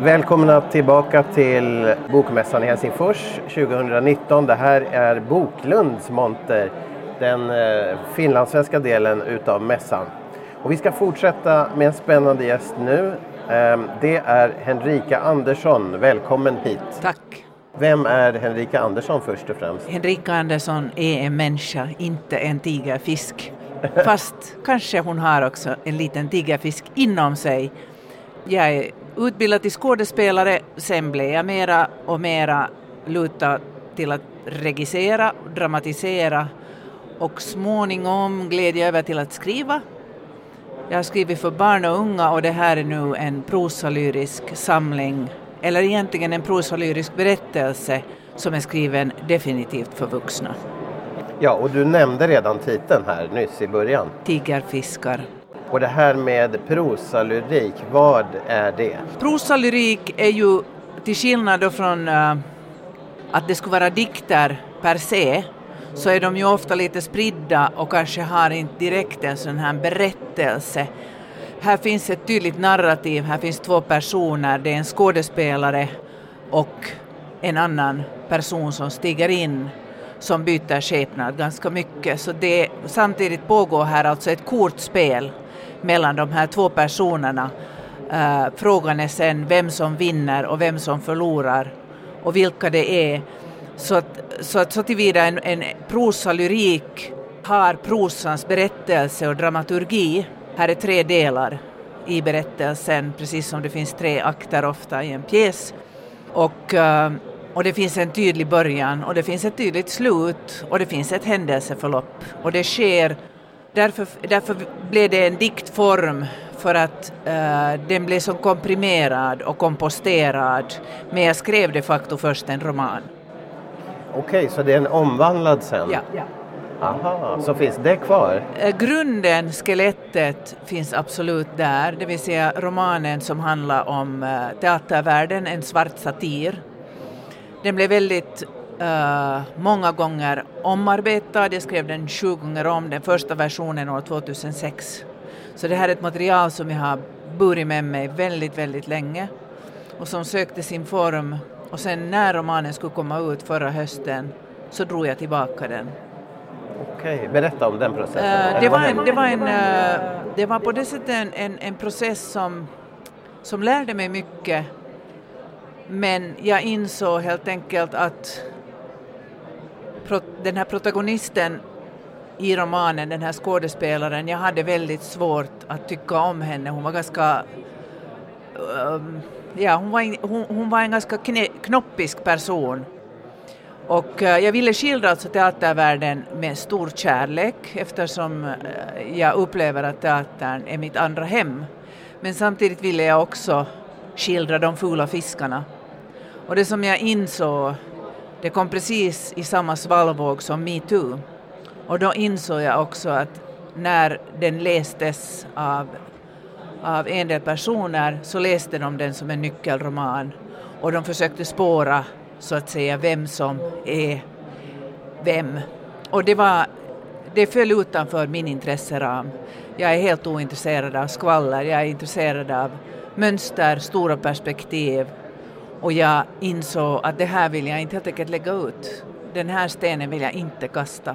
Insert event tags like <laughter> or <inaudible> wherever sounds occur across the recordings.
Välkomna tillbaka till Bokmässan i Helsingfors 2019. Det här är Boklunds monter, den eh, finlandssvenska delen utav mässan. Och vi ska fortsätta med en spännande gäst nu. Eh, det är Henrika Andersson. Välkommen hit. Tack. Vem är Henrika Andersson först och främst? Henrika Andersson är en människa, inte en tigerfisk. Fast kanske hon har också en liten tigerfisk inom sig. Jag är utbildad till skådespelare, sen blev jag mera och mera lutad till att regissera, dramatisera och småningom gled jag över till att skriva. Jag har skrivit för barn och unga och det här är nu en prosalyrisk samling, eller egentligen en prosalyrisk berättelse som är skriven definitivt för vuxna. Ja, och du nämnde redan titeln här nyss i början. Tigerfiskar. Och det här med prosalyrik, vad är det? Prosalyrik är ju till skillnad från uh, att det skulle vara dikter per se så är de ju ofta lite spridda och kanske har inte direkt en sån här berättelse. Här finns ett tydligt narrativ, här finns två personer, det är en skådespelare och en annan person som stiger in som byter skepnad ganska mycket. Så det, samtidigt pågår här alltså ett kortspel mellan de här två personerna. Uh, frågan är sen vem som vinner och vem som förlorar och vilka det är. Så att så, att så tillvida en, en prosalyrik har prosans berättelse och dramaturgi. Här är tre delar i berättelsen, precis som det finns tre akter ofta i en pjäs. Och, uh, och det finns en tydlig början och det finns ett tydligt slut och det finns ett händelseförlopp. Och det sker Därför, därför blev det en diktform för att uh, den blev så komprimerad och komposterad. Men jag skrev de facto först en roman. Okej, okay, så det är en omvandlad sen? Ja. ja. Aha, så finns det kvar? Uh, grunden, skelettet, finns absolut där, det vill säga romanen som handlar om uh, teatervärlden, en svart satir. Den blev väldigt uh, många gånger omarbetad. Jag skrev den sju gånger om, den första versionen år 2006. Så det här är ett material som jag har burit med mig väldigt, väldigt länge och som sökte sin form. Och sen när romanen skulle komma ut förra hösten så drog jag tillbaka den. Okej, berätta om den processen. Uh, det, var en, det, var en, uh, det var på det sättet en, en, en process som, som lärde mig mycket men jag insåg helt enkelt att den här protagonisten i romanen, den här skådespelaren, jag hade väldigt svårt att tycka om henne. Hon var ganska... Um, ja, hon var, hon, hon var en ganska knoppisk person. Och uh, jag ville skildra alltså teatervärlden med stor kärlek eftersom uh, jag upplever att teatern är mitt andra hem. Men samtidigt ville jag också skildra de fula fiskarna. Och det som jag insåg det kom precis i samma svallvåg som metoo. Och då insåg jag också att när den lästes av, av en del personer så läste de den som en nyckelroman och de försökte spåra så att säga vem som är vem. Och det, var, det föll utanför min intresseram. Jag är helt ointresserad av skvaller, jag är intresserad av mönster, stora perspektiv och jag insåg att det här vill jag inte helt enkelt lägga ut. Den här stenen vill jag inte kasta.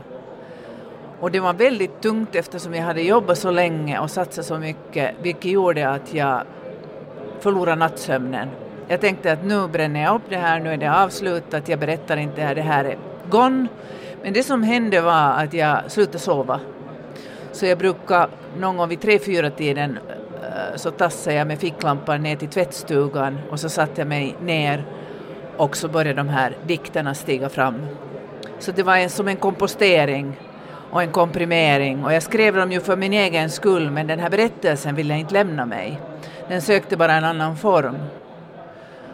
Och det var väldigt tungt eftersom jag hade jobbat så länge och satsat så mycket, vilket gjorde att jag förlorade nattsömnen. Jag tänkte att nu bränner jag upp det här, nu är det avslutat, jag berättar inte det här, det här är gone. Men det som hände var att jag slutade sova. Så jag brukar någon gång vid tre, fyra tiden så tassade jag med ficklampan ner till tvättstugan och så satte jag mig ner och så började de här dikterna stiga fram. Så det var en, som en kompostering och en komprimering och jag skrev dem ju för min egen skull men den här berättelsen ville jag inte lämna mig. Den sökte bara en annan form.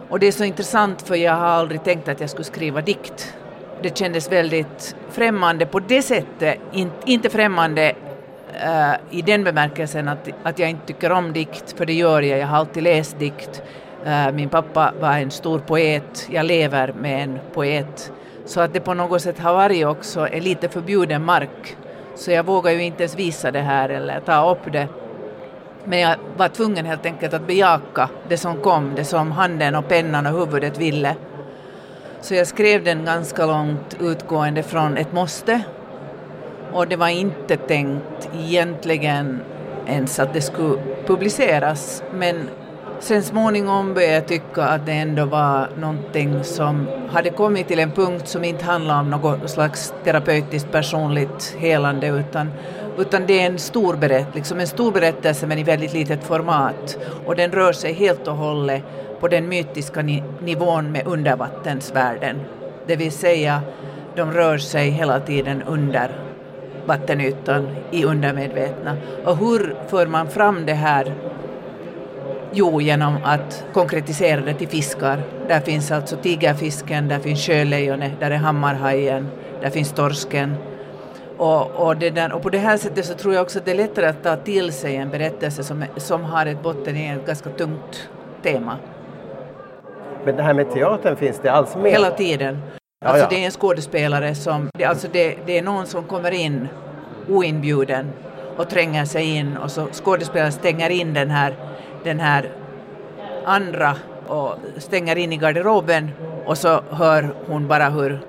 Och det är så intressant för jag har aldrig tänkt att jag skulle skriva dikt. Det kändes väldigt främmande på det sättet, In, inte främmande uh, i den bemärkelsen att, att jag inte tycker om dikt, för det gör jag, jag har alltid läst dikt. Uh, min pappa var en stor poet, jag lever med en poet. Så att det på något sätt har varit också en lite förbjuden mark. Så jag vågar ju inte ens visa det här eller ta upp det. Men jag var tvungen helt enkelt att bejaka det som kom, det som handen och pennan och huvudet ville. Så jag skrev den ganska långt utgående från ett måste. Och det var inte tänkt egentligen ens att det skulle publiceras, men Sen småningom började jag tycka att det ändå var någonting som hade kommit till en punkt som inte handlar om något slags terapeutiskt personligt helande utan, utan det är en stor, berätt, liksom en stor berättelse men i väldigt litet format och den rör sig helt och hållet på den mytiska ni nivån med undervattensvärlden. Det vill säga, de rör sig hela tiden under vattenytan i undermedvetna. Och hur för man fram det här Jo, genom att konkretisera det till fiskar. Där finns alltså tigerfisken, där finns sjölejonet, där är hammarhajen, där finns torsken. Och, och, där, och på det här sättet så tror jag också att det är lättare att ta till sig en berättelse som, som har ett botten i ett ganska tungt tema. Men det här med teatern, finns det alls med? Hela tiden. Alltså det är en skådespelare som, det, alltså det, det är någon som kommer in oinbjuden och tränger sig in och så skådespelaren stänger in den här den här andra och stänger in i garderoben och så hör hon bara hur,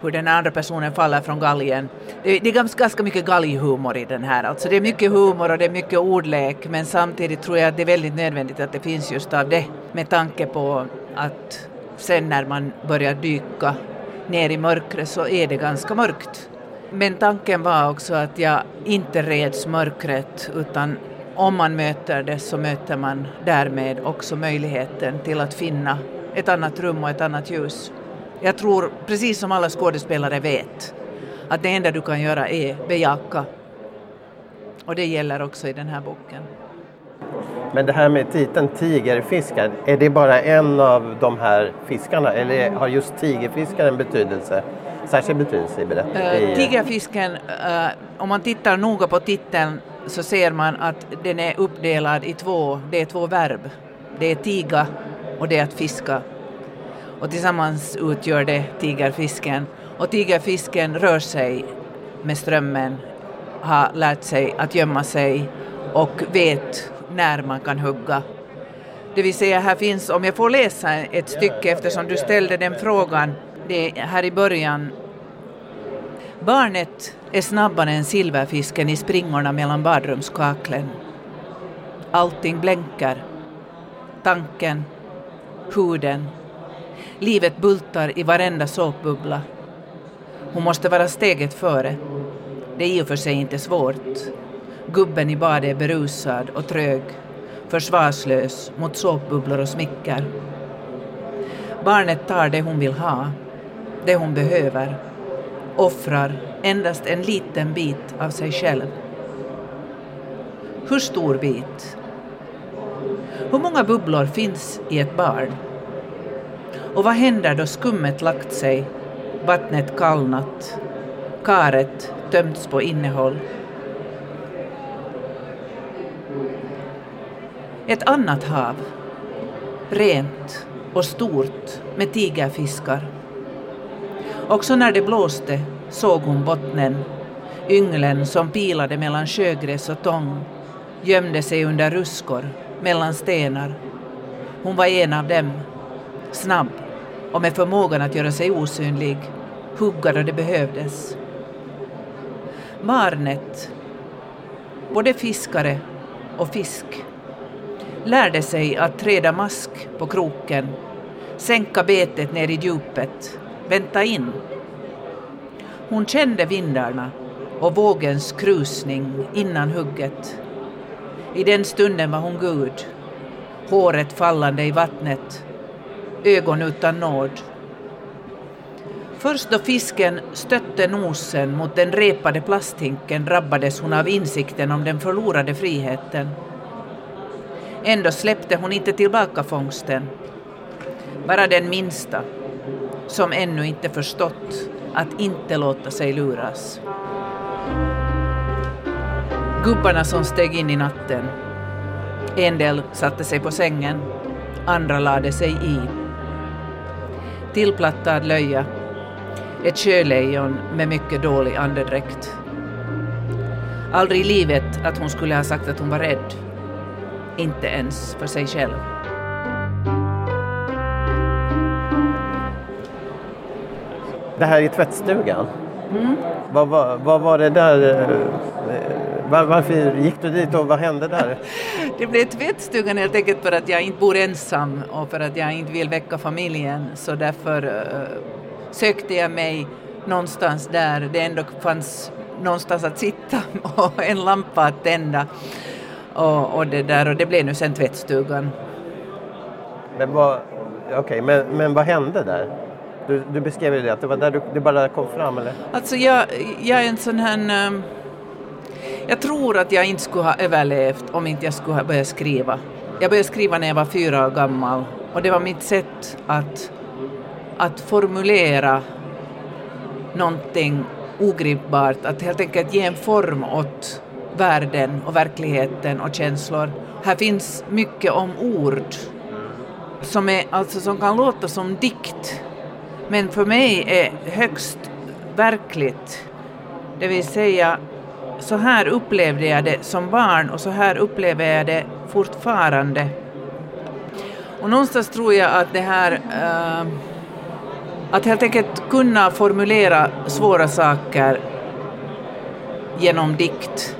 hur den andra personen faller från galgen. Det, det är ganska, ganska mycket galghumor i den här. Alltså det är mycket humor och det är mycket ordlek men samtidigt tror jag att det är väldigt nödvändigt att det finns just av det med tanke på att sen när man börjar dyka ner i mörkret så är det ganska mörkt. Men tanken var också att jag inte reds mörkret utan om man möter det så möter man därmed också möjligheten till att finna ett annat rum och ett annat ljus. Jag tror, precis som alla skådespelare vet, att det enda du kan göra är bejaka. Och det gäller också i den här boken. Men det här med titeln tigerfiskar, är det bara en av de här fiskarna eller har just tigerfiskar en betydelse? Särskild betydelse i berättelsen? Uh, tigerfisken, uh, om man tittar noga på titeln så ser man att den är uppdelad i två, det är två verb. Det är tiga och det är att fiska. Och tillsammans utgör det tigerfisken. Och tigerfisken rör sig med strömmen, har lärt sig att gömma sig och vet när man kan hugga. Det vill säga här finns, om jag får läsa ett stycke eftersom du ställde den frågan, det är här i början Barnet är snabbare än silverfisken i springorna mellan badrumskaklen. Allting blänker. Tanken, huden. Livet bultar i varenda såpbubbla. Hon måste vara steget före. Det är i och för sig inte svårt. Gubben i badet är berusad och trög, försvarslös mot såpbubblor och smicker. Barnet tar det hon vill ha, det hon behöver offrar endast en liten bit av sig själv. Hur stor bit? Hur många bubblor finns i ett barn? Och vad händer då skummet lagt sig, vattnet kallnat, karet tömts på innehåll? Ett annat hav, rent och stort med tigerfiskar. Också när det blåste såg hon bottnen, ynglen som pilade mellan sjögräs och tång, gömde sig under ruskor, mellan stenar. Hon var en av dem, snabb och med förmågan att göra sig osynlig, hugga då det behövdes. Barnet, både fiskare och fisk, lärde sig att träda mask på kroken, sänka betet ner i djupet vänta in. Hon kände vindarna och vågens krusning innan hugget. I den stunden var hon Gud, håret fallande i vattnet, ögon utan nåd. Först då fisken stötte nosen mot den repade plasthinken drabbades hon av insikten om den förlorade friheten. Ändå släppte hon inte tillbaka fångsten. Bara den minsta, som ännu inte förstått att inte låta sig luras. Gubbarna som steg in i natten. En del satte sig på sängen, andra lade sig i. Tillplattad löja, ett sjölejon med mycket dålig andedräkt. Aldrig i livet att hon skulle ha sagt att hon var rädd inte ens för sig själv. Det här är tvättstugan. Mm. Vad, vad, vad var det där? eh, Var, varför gick du dit och vad hände där? <laughs> Det blev tvättstugan helt enkelt för att jag inte bor ensam och för att jag inte vill väcka familjen så därför uh, sökte jag mig någonstans där det ändå fanns någonstans att sitta <laughs> och en lampa att tända. Och, och, det, där, och det blev nu sen tvättstugan. Men vad, okay, men, men vad hände där? Du, du beskrev ju det, att det var där du, det bara kom fram eller? Alltså jag, jag är en sån här... Um, jag tror att jag inte skulle ha överlevt om inte jag skulle ha börjat skriva. Jag började skriva när jag var fyra år gammal och det var mitt sätt att, att formulera någonting ogripbart, att helt enkelt ge en form åt världen och verkligheten och känslor. Här finns mycket om ord som, är, alltså, som kan låta som dikt, men för mig är högst verkligt. Det vill säga, så här upplevde jag det som barn och så här upplever jag det fortfarande. Och någonstans tror jag att det här uh, att helt enkelt kunna formulera svåra saker genom dikt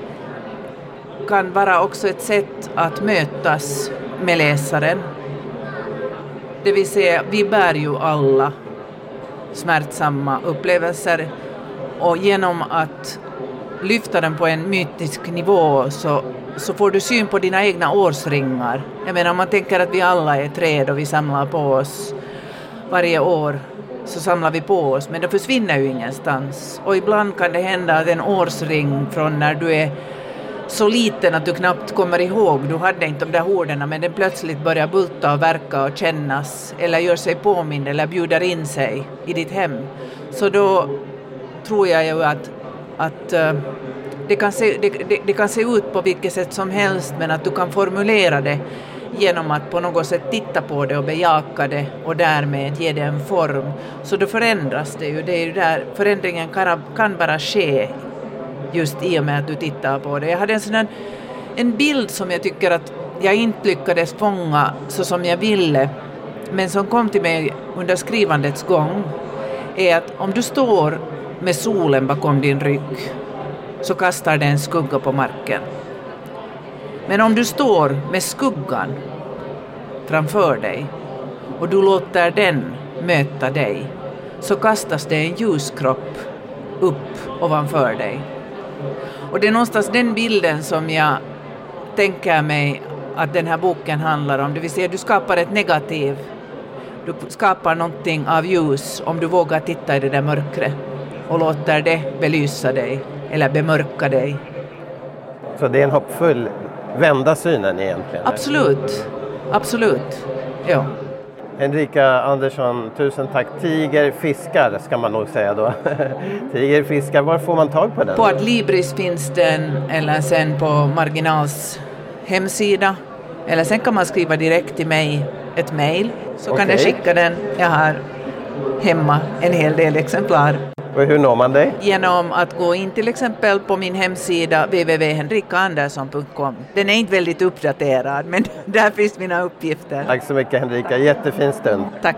kan vara också ett sätt att mötas med läsaren. Det vill säga, vi bär ju alla smärtsamma upplevelser och genom att lyfta den på en mytisk nivå så, så får du syn på dina egna årsringar. Jag menar om man tänker att vi alla är träd och vi samlar på oss varje år så samlar vi på oss, men det försvinner ju ingenstans. Och ibland kan det hända att en årsring från när du är så liten att du knappt kommer ihåg, du hade inte de där horden, men den plötsligt börjar bulta och verka och kännas, eller gör sig påmind eller bjuder in sig i ditt hem. Så då tror jag ju att, att eh, det, kan se, det, det, det kan se ut på vilket sätt som helst, men att du kan formulera det genom att på något sätt titta på det och bejaka det och därmed ge det en form. Så då förändras det ju. Det är ju där förändringen kan, kan bara ske just i och med att du tittar på det. Jag hade en sån en bild som jag tycker att jag inte lyckades fånga så som jag ville, men som kom till mig under skrivandets gång, är att om du står med solen bakom din rygg så kastar den en skugga på marken. Men om du står med skuggan framför dig och du låter den möta dig så kastas det en ljuskropp upp ovanför dig. Och det är någonstans den bilden som jag tänker mig att den här boken handlar om, det vill säga du skapar ett negativ, du skapar någonting av ljus om du vågar titta i det där mörkret och låter det belysa dig eller bemörka dig. Så det är en hoppfull vända synen egentligen? Absolut, absolut. Ja. Henrika Andersson, tusen tack. Tiger fiskar ska man nog säga då. <laughs> Tiger fiskar, var får man tag på den? På Adlibris finns den eller sen på Marginals hemsida. Eller sen kan man skriva direkt till mig ett mejl så okay. kan jag skicka den. Jag har hemma en hel del exemplar. Och hur når man dig? Genom att gå in till exempel på min hemsida www.henrikaandersson.com. Den är inte väldigt uppdaterad men <laughs> där finns mina uppgifter. Tack så mycket Henrika, jättefin stund. Tack.